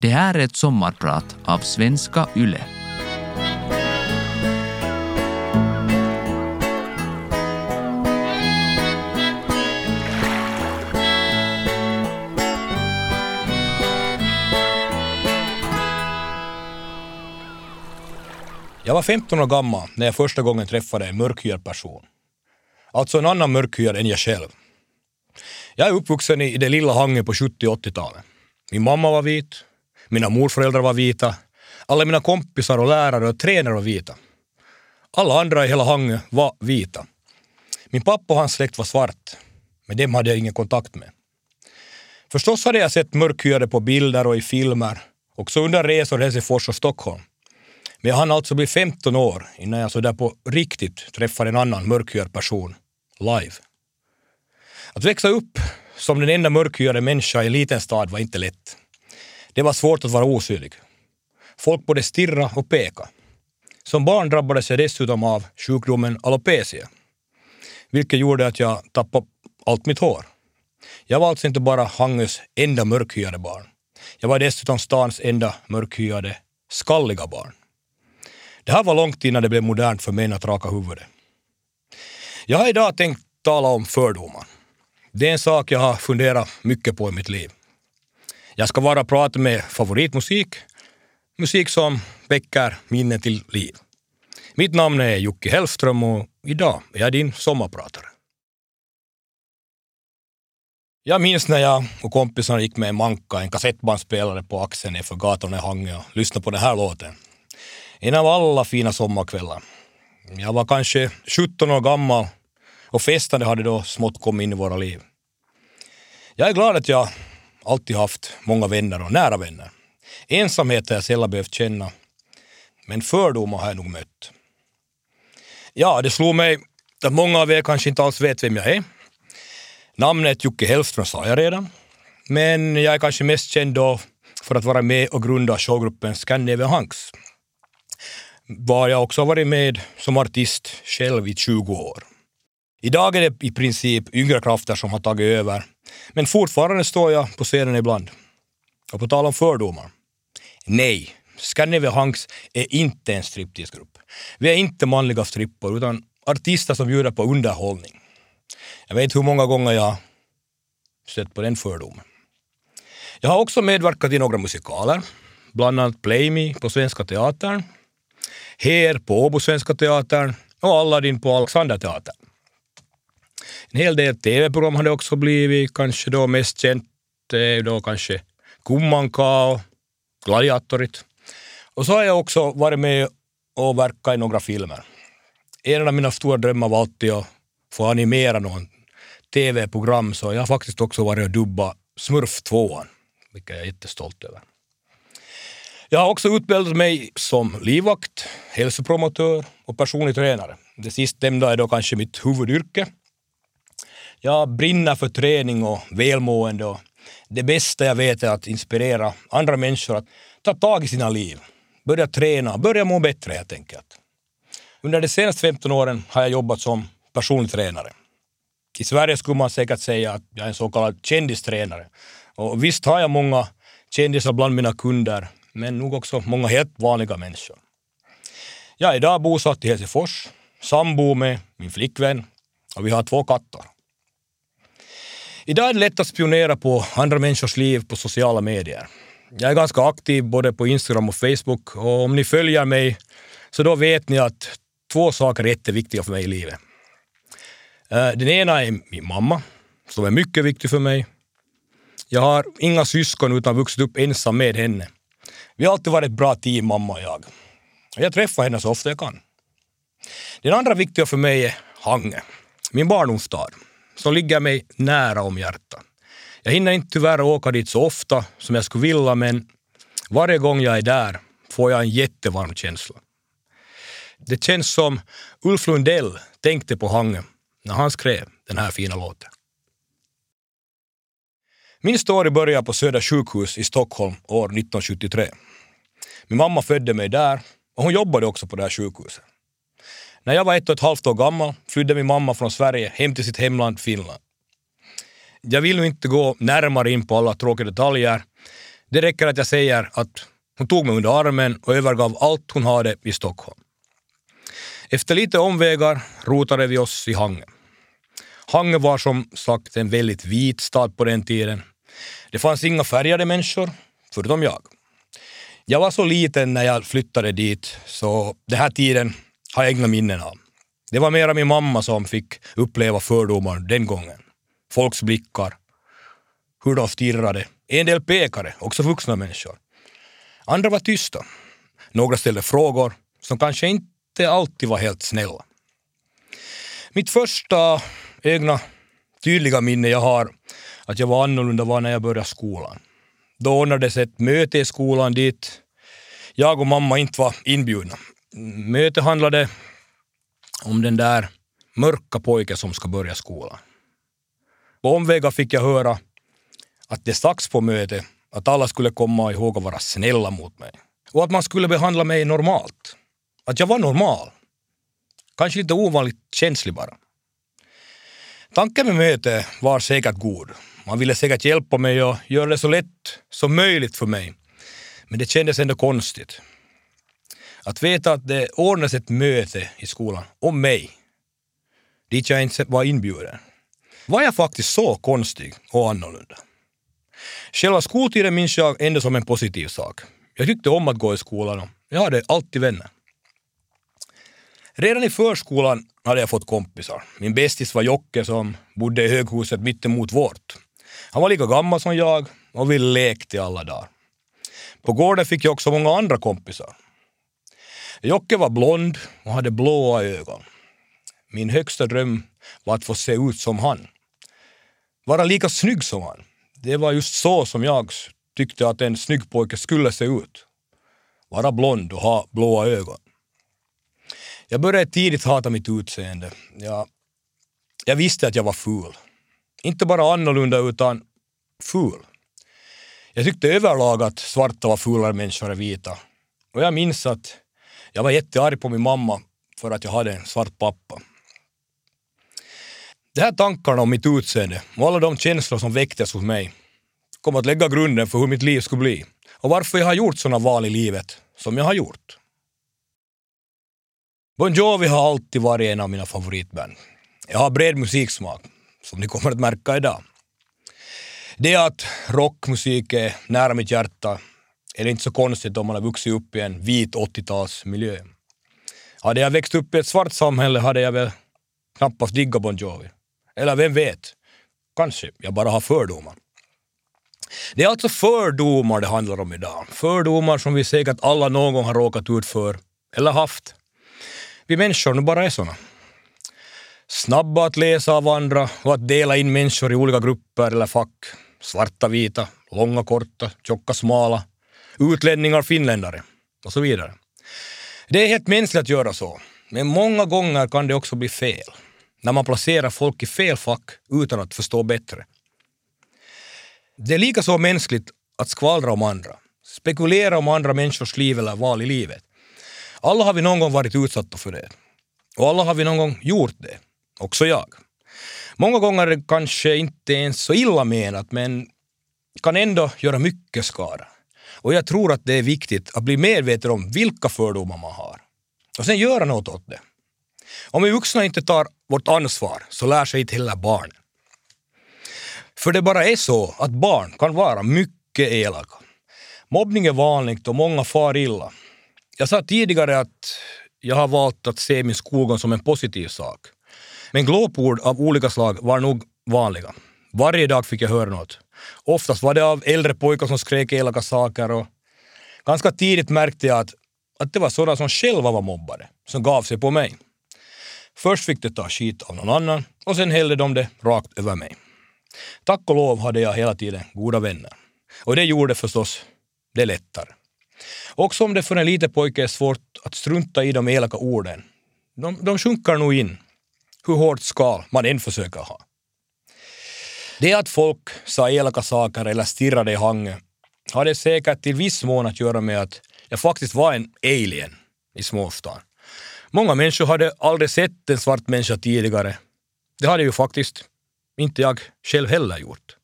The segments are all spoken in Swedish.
Det här är ett sommarprat av Svenska Yle. Jag var 15 år gammal när jag första gången träffade en mörkhyad person. Alltså en annan mörkhyad än jag själv. Jag är uppvuxen i det lilla Hanget på 70 och 80-talet. Min mamma var vit, mina morföräldrar var vita, alla mina kompisar och lärare och tränare var vita. Alla andra i hela Hangö var vita. Min pappa och hans släkt var svart, men dem hade jag ingen kontakt med. Förstås hade jag sett mörkhyade på bilder och i filmer, också under resor i Helsingfors och Stockholm. Men jag hann alltså bli 15 år innan jag så där på riktigt träffade en annan mörkhyad person live. Att växa upp som den enda mörkhyade människa i en liten stad var inte lätt. Det var svårt att vara osynlig. Folk både stirra och peka. Som barn drabbades jag dessutom av sjukdomen alopecia, vilket gjorde att jag tappade allt mitt hår. Jag var alltså inte bara Hangös enda mörkhyade barn. Jag var dessutom stans enda mörkhyade, skalliga barn. Det här var långt innan det blev modernt för män att raka huvudet. Jag har idag tänkt tala om fördomar. Det är en sak jag har funderat mycket på i mitt liv. Jag ska bara prata med favoritmusik, musik som väcker minnen till liv. Mitt namn är Jocke Hellström och idag är jag din sommarpratare. Jag minns när jag och kompisarna gick med en manka, en kassettbandspelare på axeln nerför gatan i Hangö och lyssnade på den här låten. En av alla fina sommarkvällar. Jag var kanske 17 år gammal och festande hade då smått kommit in i våra liv. Jag är glad att jag alltid haft många vänner och nära vänner. Ensamhet har jag sällan behövt känna, men fördomar har jag nog mött. Ja, det slog mig att många av er kanske inte alls vet vem jag är. Namnet Jocke Hellström sa jag redan, men jag är kanske mest känd då för att vara med och grunda showgruppen Scandinavian Hanks, var jag också varit med som artist själv i 20 år. Idag är det i princip yngre krafter som har tagit över, men fortfarande står jag på scenen ibland. Och på tal om fördomar. Nej, Scandinavian Hunks är inte en stripteasegrupp. Vi är inte manliga strippor, utan artister som bjuder på underhållning. Jag vet hur många gånger jag stött på den fördomen. Jag har också medverkat i några musikaler, bland annat Play Me på Svenska Teatern Her på Åbo Svenska Teatern och Aladdin på Alexanderteatern. En hel del tv-program har det också blivit, kanske då mest känt är då kanske Kummanka och Gladiatorit. Och så har jag också varit med och verkat i några filmer. En av mina stora drömmar var alltid att få animera någon tv-program, så jag har faktiskt också varit och dubbat Smurf 2, vilket jag är jättestolt över. Jag har också utbildat mig som livvakt, hälsopromotör och personlig tränare. Det sistnämnda är då kanske mitt huvudyrke. Jag brinner för träning och välmående och det bästa jag vet är att inspirera andra människor att ta tag i sina liv, börja träna, börja må bättre helt enkelt. Under de senaste 15 åren har jag jobbat som personlig tränare. I Sverige skulle man säkert säga att jag är en så kallad kändistränare. Och visst har jag många kändisar bland mina kunder, men nog också många helt vanliga människor. Jag är idag bosatt i Helsingfors, sambo med min flickvän och vi har två katter. Idag är det lätt att spionera på andra människors liv på sociala medier. Jag är ganska aktiv både på Instagram och Facebook och om ni följer mig så då vet ni att två saker är jätteviktiga för mig i livet. Eh, den ena är min mamma, som är mycket viktig för mig. Jag har inga syskon utan vuxit upp ensam med henne. Vi har alltid varit ett bra team, mamma och jag. Jag träffar henne så ofta jag kan. Den andra viktiga för mig är Hange, min barndomsstad, som ligger mig nära om hjärtat. Jag hinner inte tyvärr åka dit så ofta som jag skulle vilja, men varje gång jag är där får jag en jättevarm känsla. Det känns som Ulf Lundell tänkte på Hangö när han skrev den här fina låten. Min story börjar på Södra sjukhus i Stockholm år 1973. Min mamma födde mig där och hon jobbade också på det här sjukhuset. När jag var ett och ett halvt år gammal flydde min mamma från Sverige hem till sitt hemland Finland. Jag vill nu inte gå närmare in på alla tråkiga detaljer, Det räcker att jag säger att hon tog mig under armen och övergav allt hon hade i Stockholm. Efter lite omvägar rotade vi oss i Hangö. Hangö var som sagt en väldigt vit stad på den tiden. Det fanns inga färgade människor, förutom jag. Jag var så liten när jag flyttade dit, så den här tiden har jag egna minnen av. Det var mera min mamma som fick uppleva fördomar den gången. Folks blickar, hur de stirrade. En del pekade, också vuxna människor. Andra var tysta. Några ställde frågor som kanske inte alltid var helt snälla. Mitt första egna tydliga minne jag har att jag var annorlunda var när jag började skolan. Då ordnades ett möte i skolan dit jag och mamma inte var inbjudna. Mötet handlade om den där mörka pojken som ska börja skolan. På omvägar fick jag höra att det sagts på mötet att alla skulle komma ihåg att vara snälla mot mig. Och att man skulle behandla mig normalt. Att jag var normal. Kanske lite ovanligt känslig bara. Tanken med mötet var säkert god. Man ville säkert hjälpa mig och göra det så lätt som möjligt för mig. Men det kändes ändå konstigt. Att veta att det ordnades ett möte i skolan om mig, dit jag inte var inbjuden, var jag faktiskt så konstig och annorlunda. Själva skoltiden minns jag ändå som en positiv sak. Jag tyckte om att gå i skolan och jag hade alltid vänner. Redan i förskolan hade jag fått kompisar. Min bästis var Jocke som bodde i höghuset mittemot vårt. Han var lika gammal som jag och vi lekte alla dagar. På gården fick jag också många andra kompisar. Jocke var blond och hade blåa ögon. Min högsta dröm var att få se ut som han. Vara lika snygg som han. Det var just så som jag tyckte att en snygg pojke skulle se ut. Vara blond och ha blåa ögon. Jag började tidigt hata mitt utseende. Jag, jag visste att jag var ful. Inte bara annorlunda utan ful. Jag tyckte överlag att svarta var fulare människor än vita. Och jag minns att jag var jättearg på min mamma för att jag hade en svart pappa. De här tankarna om mitt utseende och alla de känslor som väcktes hos mig kom att lägga grunden för hur mitt liv skulle bli och varför jag har gjort sådana val i livet som jag har gjort. Bon Jovi har alltid varit en av mina favoritband. Jag har bred musiksmak, som ni kommer att märka idag. Det att rockmusik är nära mitt hjärta är det inte så konstigt om man har vuxit upp i en vit 80-talsmiljö. Hade jag växt upp i ett svart samhälle hade jag väl knappast diggat Bon Jovi. Eller vem vet? Kanske jag bara har fördomar. Det är alltså fördomar det handlar om idag. Fördomar som vi säkert alla någon gång har råkat ut för eller haft. Vi människor nu bara är såna. Snabba att läsa av andra och att dela in människor i olika grupper eller fack. Svarta, vita, långa, korta, tjocka, smala, utlänningar, finländare och så vidare. Det är helt mänskligt att göra så, men många gånger kan det också bli fel. När man placerar folk i fel fack utan att förstå bättre. Det är lika så mänskligt att skvallra om andra, spekulera om andra människors liv eller val i livet. Alla har vi någon gång varit utsatta för det. Och alla har vi någon gång gjort det. Också jag. Många gånger är det kanske inte ens så illa menat men kan ändå göra mycket skada. Och jag tror att det är viktigt att bli medveten om vilka fördomar man har. Och sen göra något åt det. Om vi vuxna inte tar vårt ansvar så lär sig inte heller barnen. För det bara är så att barn kan vara mycket elaka. Mobbning är vanligt och många far illa. Jag sa tidigare att jag har valt att se min skolgång som en positiv sak. Men glåpord av olika slag var nog vanliga. Varje dag fick jag höra något. Oftast var det av äldre pojkar som skrek elaka saker och ganska tidigt märkte jag att, att det var sådana som själva var mobbade, som gav sig på mig. Först fick de ta skit av någon annan och sen hällde de det rakt över mig. Tack och lov hade jag hela tiden goda vänner. Och det gjorde förstås det lättare. Också om det för en liten pojke är svårt att strunta i de elaka orden. De, de sjunker nog in, hur hårt skal man än försöker ha. Det att folk sa elaka saker eller stirrade i hangen hade säkert till viss mån att göra med att jag faktiskt var en alien i småstan. Många människor hade aldrig sett en svart människa tidigare. Det hade ju faktiskt inte jag själv heller gjort.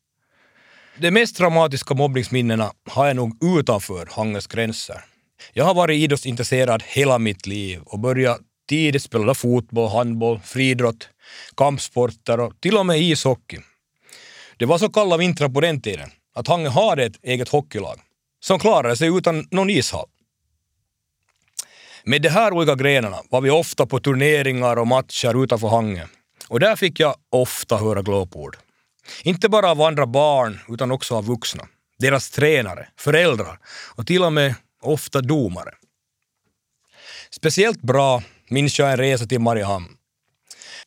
De mest dramatiska mobbningsminnena har jag nog utanför Hangers gränser. Jag har varit idrottsintresserad hela mitt liv och börjat tidigt spela fotboll, handboll, friidrott, kampsporter och till och med ishockey. Det var så kalla vintrar på den tiden att Hange hade ett eget hockeylag som klarade sig utan någon ishall. Med de här olika grenarna var vi ofta på turneringar och matcher utanför Hange och där fick jag ofta höra glåpord. Inte bara av andra barn utan också av vuxna, deras tränare, föräldrar och till och med ofta domare. Speciellt bra minns jag en resa till Mariehamn.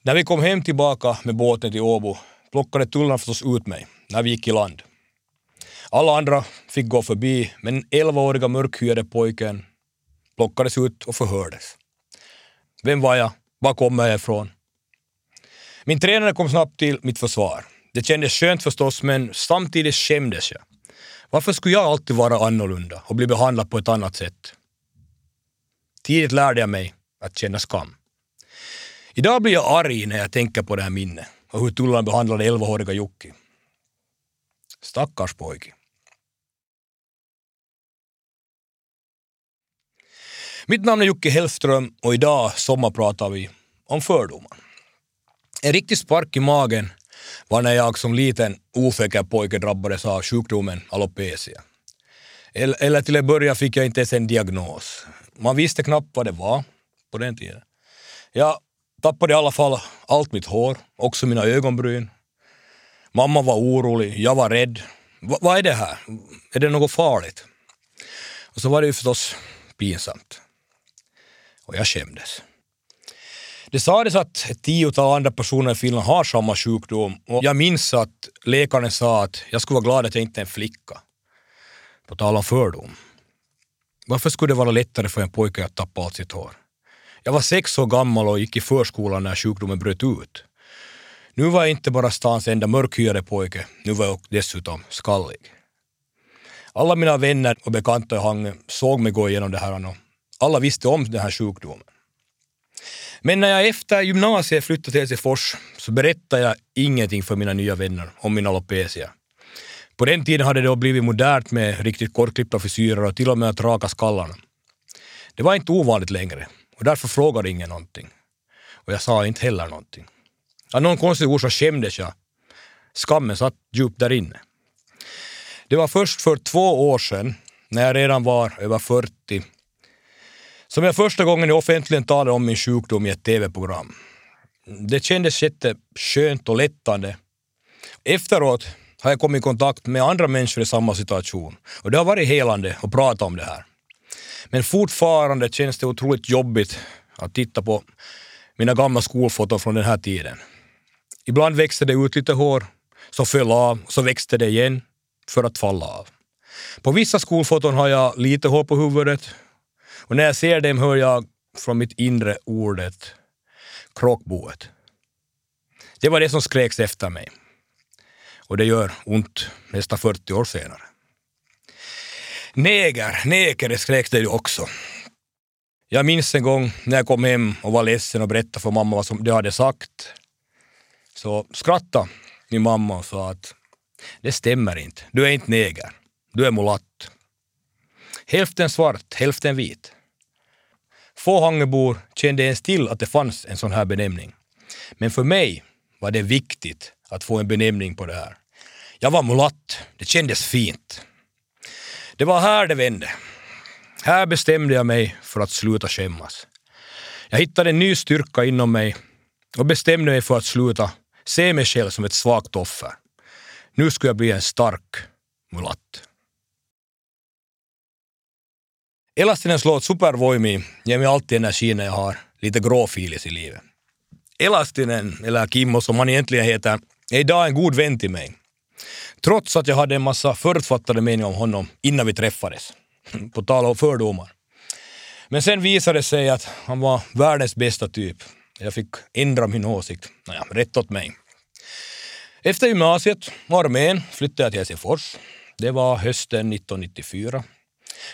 När vi kom hem tillbaka med båten till Åbo plockade tullarna förstås ut mig när vi gick i land. Alla andra fick gå förbi, men den 11-åriga mörkhyade pojken plockades ut och förhördes. Vem var jag? Var kommer jag ifrån? Min tränare kom snabbt till mitt försvar. Det kändes skönt förstås, men samtidigt skämdes jag. Varför skulle jag alltid vara annorlunda och bli behandlad på ett annat sätt? Tidigt lärde jag mig att känna skam. Idag blir jag arg när jag tänker på det här minnet och hur tullarna behandlade 11-åriga Jocke. Stackars pojke. Mitt namn är Jocke Hellström och idag sommarpratar vi om fördomar. En riktig spark i magen var när jag som liten ofäker pojke drabbades av sjukdomen alopecia. Eller, eller till en början fick jag inte ens en diagnos. Man visste knappt vad det var på den tiden. Jag tappade i alla fall allt mitt hår, också mina ögonbryn. Mamma var orolig, jag var rädd. Va, vad är det här? Är det något farligt? Och så var det ju förstås pinsamt. Och jag skämdes. Det sades att ett tiotal andra personer i Finland har samma sjukdom och jag minns att läkaren sa att jag skulle vara glad att jag inte är en flicka. På tal om fördom. Varför skulle det vara lättare för en pojke att tappa allt sitt hår? Jag var sex år gammal och gick i förskolan när sjukdomen bröt ut. Nu var jag inte bara stans enda mörkhyade pojke, nu var jag dessutom skallig. Alla mina vänner och bekanta i Hangö såg mig gå igenom det här och alla visste om den här sjukdomen. Men när jag efter gymnasiet flyttade till Helsingfors så berättade jag ingenting för mina nya vänner om min alopecia. På den tiden hade det då blivit modernt med riktigt kortklippta frisyrer och till och med att raka skallarna. Det var inte ovanligt längre och därför frågade ingen någonting. Och jag sa inte heller någonting. Av någon konstig orsak skämdes jag. Skammen satt djupt där inne. Det var först för två år sedan, när jag redan var över 40, som jag första gången offentligen talade om min sjukdom i ett tv-program. Det kändes jätteskönt och lättande. Efteråt har jag kommit i kontakt med andra människor i samma situation och det har varit helande att prata om det här. Men fortfarande känns det otroligt jobbigt att titta på mina gamla skolfoton från den här tiden. Ibland växte det ut lite hår, så föll av, så växte det igen för att falla av. På vissa skolfoton har jag lite hår på huvudet och när jag ser dem hör jag från mitt inre ordet kråkboet. Det var det som skreks efter mig. Och det gör ont nästan 40 år senare. Neger, neger skrek det ju också. Jag minns en gång när jag kom hem och var ledsen och berättade för mamma vad som de hade sagt. Så skrattade min mamma och sa att det stämmer inte. Du är inte neger. Du är mulatt. Hälften svart, hälften vit. Få Hangebor kände ens till att det fanns en sån här benämning. Men för mig var det viktigt att få en benämning på det här. Jag var mulatt. Det kändes fint. Det var här det vände. Här bestämde jag mig för att sluta skämmas. Jag hittade en ny styrka inom mig och bestämde mig för att sluta se mig själv som ett svagt offer. Nu skulle jag bli en stark mulatt. Elastinens låt Supervoimi ger mig alltid energi när jag har lite gråfilis i livet. Elastinen, eller Kimmo som han egentligen heter, är idag en god vän till mig. Trots att jag hade en massa förutfattade meningar om honom innan vi träffades. På tal om fördomar. Men sen visade det sig att han var världens bästa typ. Jag fick ändra min åsikt. Naja, rätt åt mig. Efter gymnasiet och armén flyttade jag till Helsingfors. Det var hösten 1994.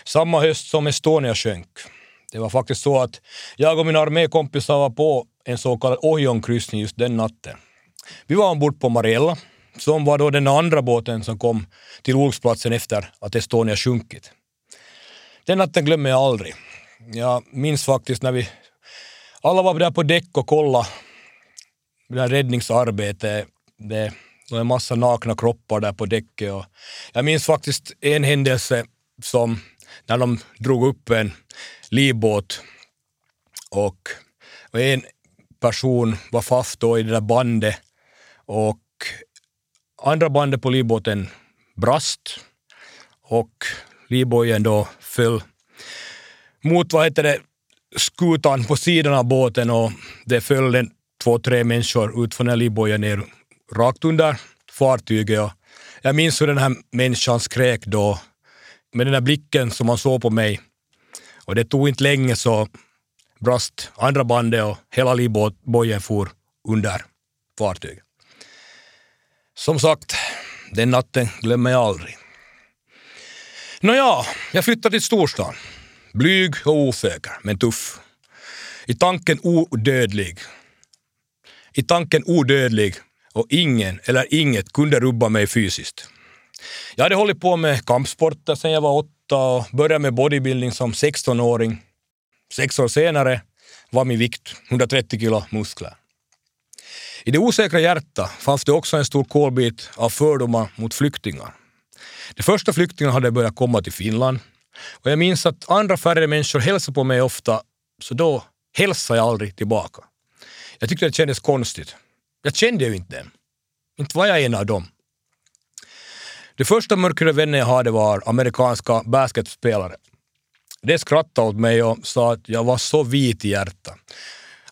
Samma höst som Estonia sjönk. Det var faktiskt så att jag och mina armékompisar var på en så kallad Ohjonkryssning just den natten. Vi var ombord på Mariella som var då den andra båten som kom till olycksplatsen efter att Estonia sjunkit. Den natten glömmer jag aldrig. Jag minns faktiskt när vi alla var där på däck och kollade det räddningsarbetet. Det var en massa nakna kroppar där på däcket. Och jag minns faktiskt en händelse som när de drog upp en livbåt och, och en person var fast då i det där bandet och andra bandet på livbåten brast och livbojen då föll mot vad heter det, skutan på sidan av båten och det föll en, två, tre människor ut från den livbojen ner rakt under fartyget. Och jag minns hur den här människan skrek då med den där blicken som han såg på mig. Och det tog inte länge så brast andra bandet och hela livbojen for under fartyget. Som sagt, den natten glömmer jag aldrig. Nåja, jag flyttade till storstan. Blyg och osäker, men tuff. I tanken odödlig. I tanken odödlig och ingen eller inget kunde rubba mig fysiskt. Jag hade hållit på med kampsporter sedan jag var åtta och började med bodybuilding som 16-åring. Sex år senare var min vikt 130 kilo muskler. I det osäkra hjärta fanns det också en stor kolbit av fördomar mot flyktingar. De första flyktingarna hade börjat komma till Finland och jag minns att andra färre människor hälsade på mig ofta, så då hälsade jag aldrig tillbaka. Jag tyckte det kändes konstigt. Jag kände ju inte dem. Inte var jag en av dem. De första mörkare vänner jag hade var amerikanska basketspelare. De skrattade åt mig och sa att jag var så vit i hjärtat.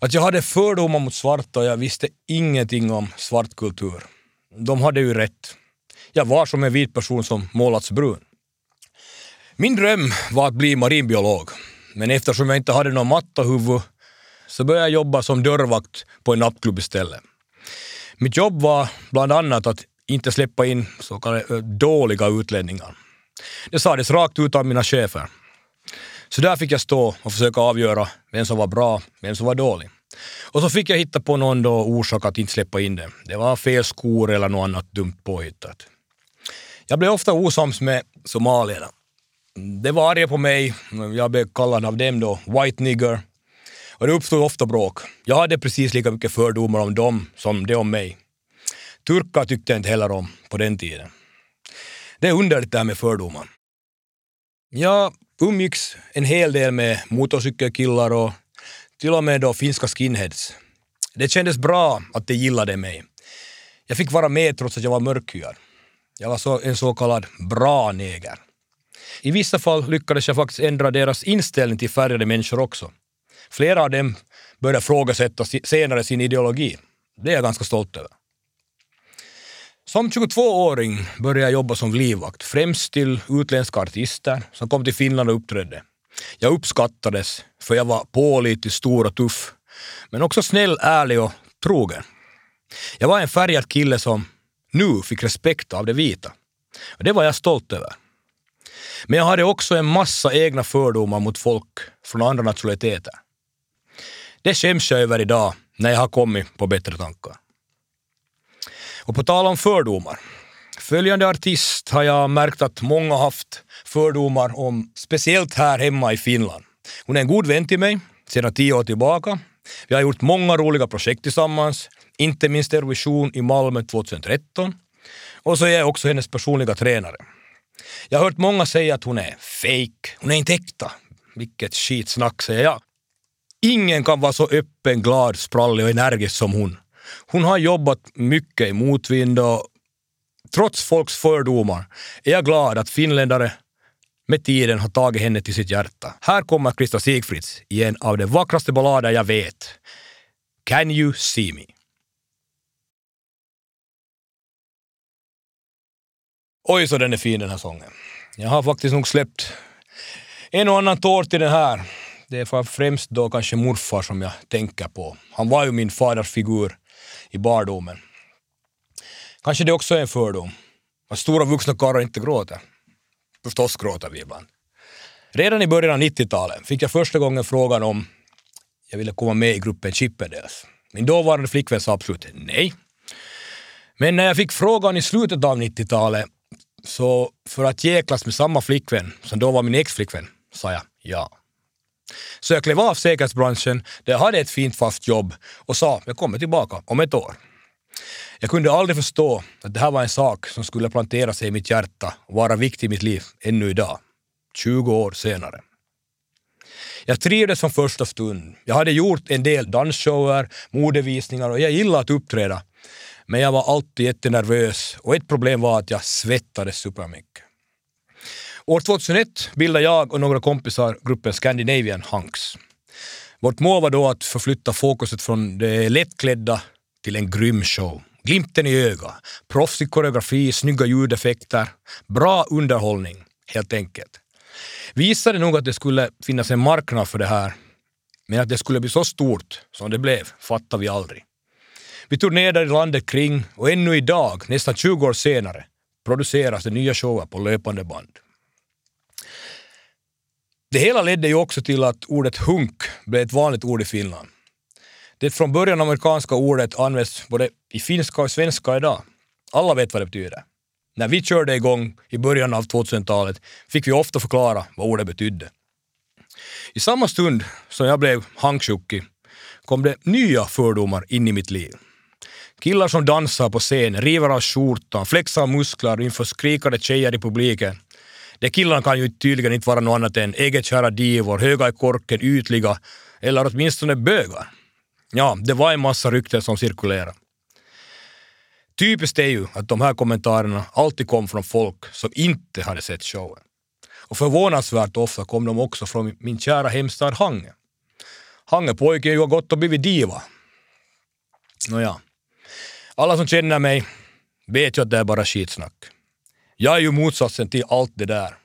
Att jag hade fördomar mot svarta och jag visste ingenting om svart kultur. De hade ju rätt. Jag var som en vit person som målats brun. Min dröm var att bli marinbiolog, men eftersom jag inte hade någon mattahuvud så började jag jobba som dörrvakt på en nattklubb istället. Mitt jobb var bland annat att inte släppa in så kallade eh, dåliga utlänningar. Det sades rakt ut av mina chefer. Så där fick jag stå och försöka avgöra vem som var bra, vem som var dålig. Och så fick jag hitta på någon då orsak att inte släppa in dem. Det var fel skor eller något annat dumt påhittat. Jag blev ofta osams med somalierna. Det var arga på mig. Jag blev kallad av dem då white nigger. Och det uppstod ofta bråk. Jag hade precis lika mycket fördomar om dem som de om mig. Turkar tyckte jag inte heller om på den tiden. Det är underligt det här med fördomar. Jag umgicks en hel del med motorcykelkillar och till och med då finska skinheads. Det kändes bra att de gillade mig. Jag fick vara med trots att jag var mörkhyad. Jag var så, en så kallad bra neger. I vissa fall lyckades jag faktiskt ändra deras inställning till färgade människor också. Flera av dem började ifrågasätta senare sin ideologi. Det är jag ganska stolt över. Som 22-åring började jag jobba som livvakt, främst till utländska artister som kom till Finland och uppträdde. Jag uppskattades för jag var pålitlig, stor och tuff, men också snäll, ärlig och trogen. Jag var en färgad kille som nu fick respekt av det vita. Och det var jag stolt över. Men jag hade också en massa egna fördomar mot folk från andra nationaliteter. Det skäms jag över idag när jag har kommit på bättre tankar. Och på tal om fördomar. Följande artist har jag märkt att många haft fördomar om, speciellt här hemma i Finland. Hon är en god vän till mig sedan tio år tillbaka. Vi har gjort många roliga projekt tillsammans, inte minst Eurovision i Malmö 2013. Och så är jag också hennes personliga tränare. Jag har hört många säga att hon är fake, hon är inte äkta. Vilket skitsnack, säger jag. Ingen kan vara så öppen, glad, sprallig och energisk som hon. Hon har jobbat mycket i motvind och trots folks fördomar är jag glad att finländare med tiden har tagit henne till sitt hjärta. Här kommer Krista Sigfrids i en av de vackraste ballader jag vet. Can you see me? Oj, så den är fin den här sången. Jag har faktiskt nog släppt en och annan tår till den här. Det är främst då kanske morfar som jag tänker på. Han var ju min faders figur i barndomen. Kanske det också är en fördom. Att stora vuxna karlar inte gråter. Förstås gråter vi ibland. Redan i början av 90-talet fick jag första gången frågan om jag ville komma med i gruppen Chippendales. Min dåvarande flickvän sa absolut nej. Men när jag fick frågan i slutet av 90-talet, så för att jäklas med samma flickvän som då var min ex-flickvän, sa jag ja. Så jag klev av säkerhetsbranschen där jag hade ett fint fast jobb och sa jag kommer tillbaka om ett år. Jag kunde aldrig förstå att det här var en sak som skulle plantera sig i mitt hjärta och vara viktig i mitt liv ännu idag, 20 år senare. Jag trivdes från första stund. Jag hade gjort en del dansshower, modevisningar och jag gillade att uppträda. Men jag var alltid jättenervös och ett problem var att jag svettades supermycket. År 2001 bildade jag och några kompisar gruppen Scandinavian Hunks. Vårt mål var då att förflytta fokuset från det lättklädda till en grym show. Glimten i ögat, proffsig koreografi, snygga ljudeffekter, bra underhållning, helt enkelt. Vi gissade nog att det skulle finnas en marknad för det här, men att det skulle bli så stort som det blev fattade vi aldrig. Vi turnerade landet kring och ännu idag, nästan 20 år senare, produceras det nya shower på löpande band. Det hela ledde ju också till att ordet hunk blev ett vanligt ord i Finland. Det från början amerikanska ordet används både i finska och svenska idag. Alla vet vad det betyder. När vi körde igång i början av 2000-talet fick vi ofta förklara vad ordet betydde. I samma stund som jag blev hangsjukki kom det nya fördomar in i mitt liv. Killar som dansar på scen, river av skjortan, flexar muskler inför skrikande tjejer i publiken. De killarna kan ju tydligen inte vara något annat än egetkära divor, höga i korken, ytliga eller åtminstone bögar. Ja, det var en massa rykten som cirkulerade. Typiskt är ju att de här kommentarerna alltid kom från folk som inte hade sett showen. Och förvånansvärt ofta kom de också från min kära hemstad Hange. Hangepojken ju har gått och blivit diva. Nåja, alla som känner mig vet ju att det är bara skitsnack. Jag är ju motsatsen till allt det där.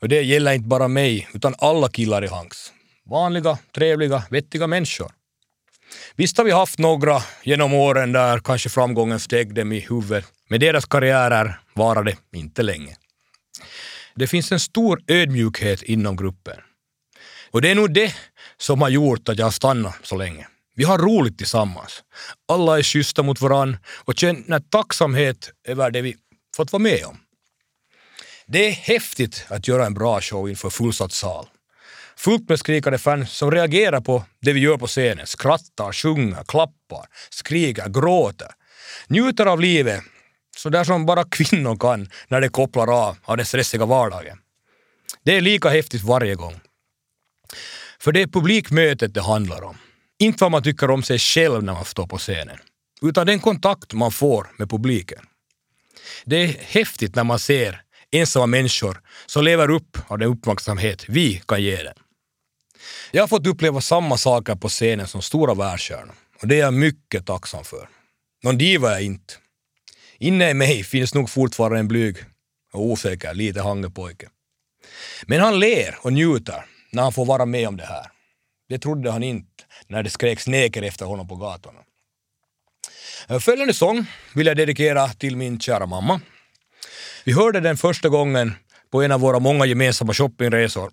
Och det gäller inte bara mig, utan alla killar i Hanks. Vanliga, trevliga, vettiga människor. Visst har vi haft några genom åren där kanske framgången steg dem i huvudet, men deras karriärer varade inte länge. Det finns en stor ödmjukhet inom gruppen. Och det är nog det som har gjort att jag har stannat så länge. Vi har roligt tillsammans. Alla är schyssta mot varann och känner tacksamhet över det vi fått vara med om. Det är häftigt att göra en bra show inför fullsatt sal. Fullt med skrikande fans som reagerar på det vi gör på scenen, skrattar, sjunger, klappar, skriker, gråter. Njuter av livet, så där som bara kvinnor kan när de kopplar av av den stressiga vardagen. Det är lika häftigt varje gång. För det är publikmötet det handlar om. Inte vad man tycker om sig själv när man står på scenen, utan den kontakt man får med publiken. Det är häftigt när man ser ensamma människor som lever upp av den uppmärksamhet vi kan ge dem. Jag har fått uppleva samma saker på scenen som stora världsstjärnor och det är jag mycket tacksam för. Någon diva är jag inte. Inne i mig finns nog fortfarande en blyg och osäker lite hangepojke. Men han ler och njuter när han får vara med om det här. Det trodde han inte när det skreks neker efter honom på gatorna. Eh, följande sång vill jag dedikera till min kära mamma. Vi hörde den första gången på en av våra många gemensamma shoppingresor.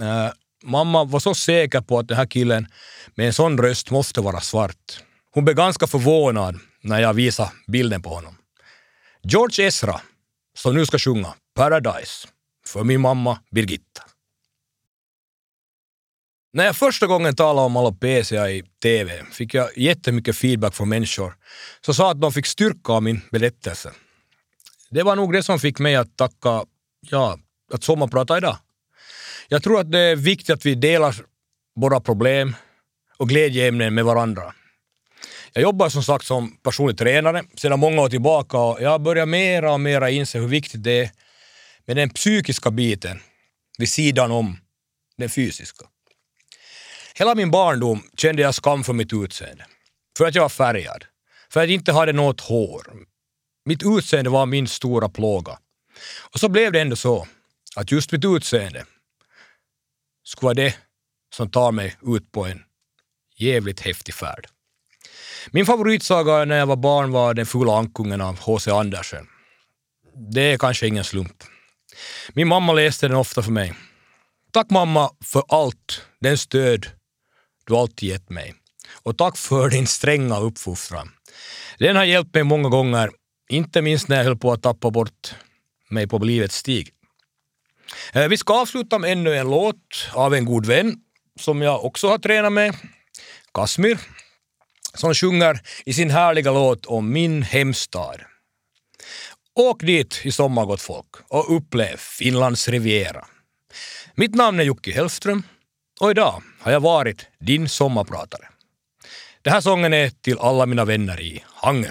Uh, mamma var så säker på att den här killen med en sån röst måste vara svart. Hon blev ganska förvånad när jag visade bilden på honom. George Ezra, som nu ska sjunga Paradise för min mamma Birgitta. När jag första gången talade om alopecia i TV fick jag jättemycket feedback från människor som sa att de fick styrka av min berättelse. Det var nog det som fick mig att tacka, ja, att sommarprata idag. Jag tror att det är viktigt att vi delar våra problem och glädjeämnen med varandra. Jag jobbar som sagt som personlig tränare sedan många år tillbaka och jag börjar mera och mera inse hur viktigt det är med den psykiska biten vid sidan om den fysiska. Hela min barndom kände jag skam för mitt utseende. För att jag var färgad. För att jag inte hade något hår. Mitt utseende var min stora plåga. Och så blev det ändå så att just mitt utseende skulle vara det som tar mig ut på en jävligt häftig färd. Min favoritsaga när jag var barn var Den fula ankungen av H.C. Andersen. Det är kanske ingen slump. Min mamma läste den ofta för mig. Tack mamma för allt, den stöd du alltid gett mig. Och tack för din stränga uppfostran. Den har hjälpt mig många gånger, inte minst när jag höll på att tappa bort mig på livets stig. Eh, vi ska avsluta med ännu en låt av en god vän som jag också har tränat med, Kasmir, som sjunger i sin härliga låt om min hemstad. Åk dit i sommar gott folk och upplev Finlands riviera. Mitt namn är Jocke Hellström och idag har jag varit din sommarpratare. Den här sången är till alla mina vänner i Hangö.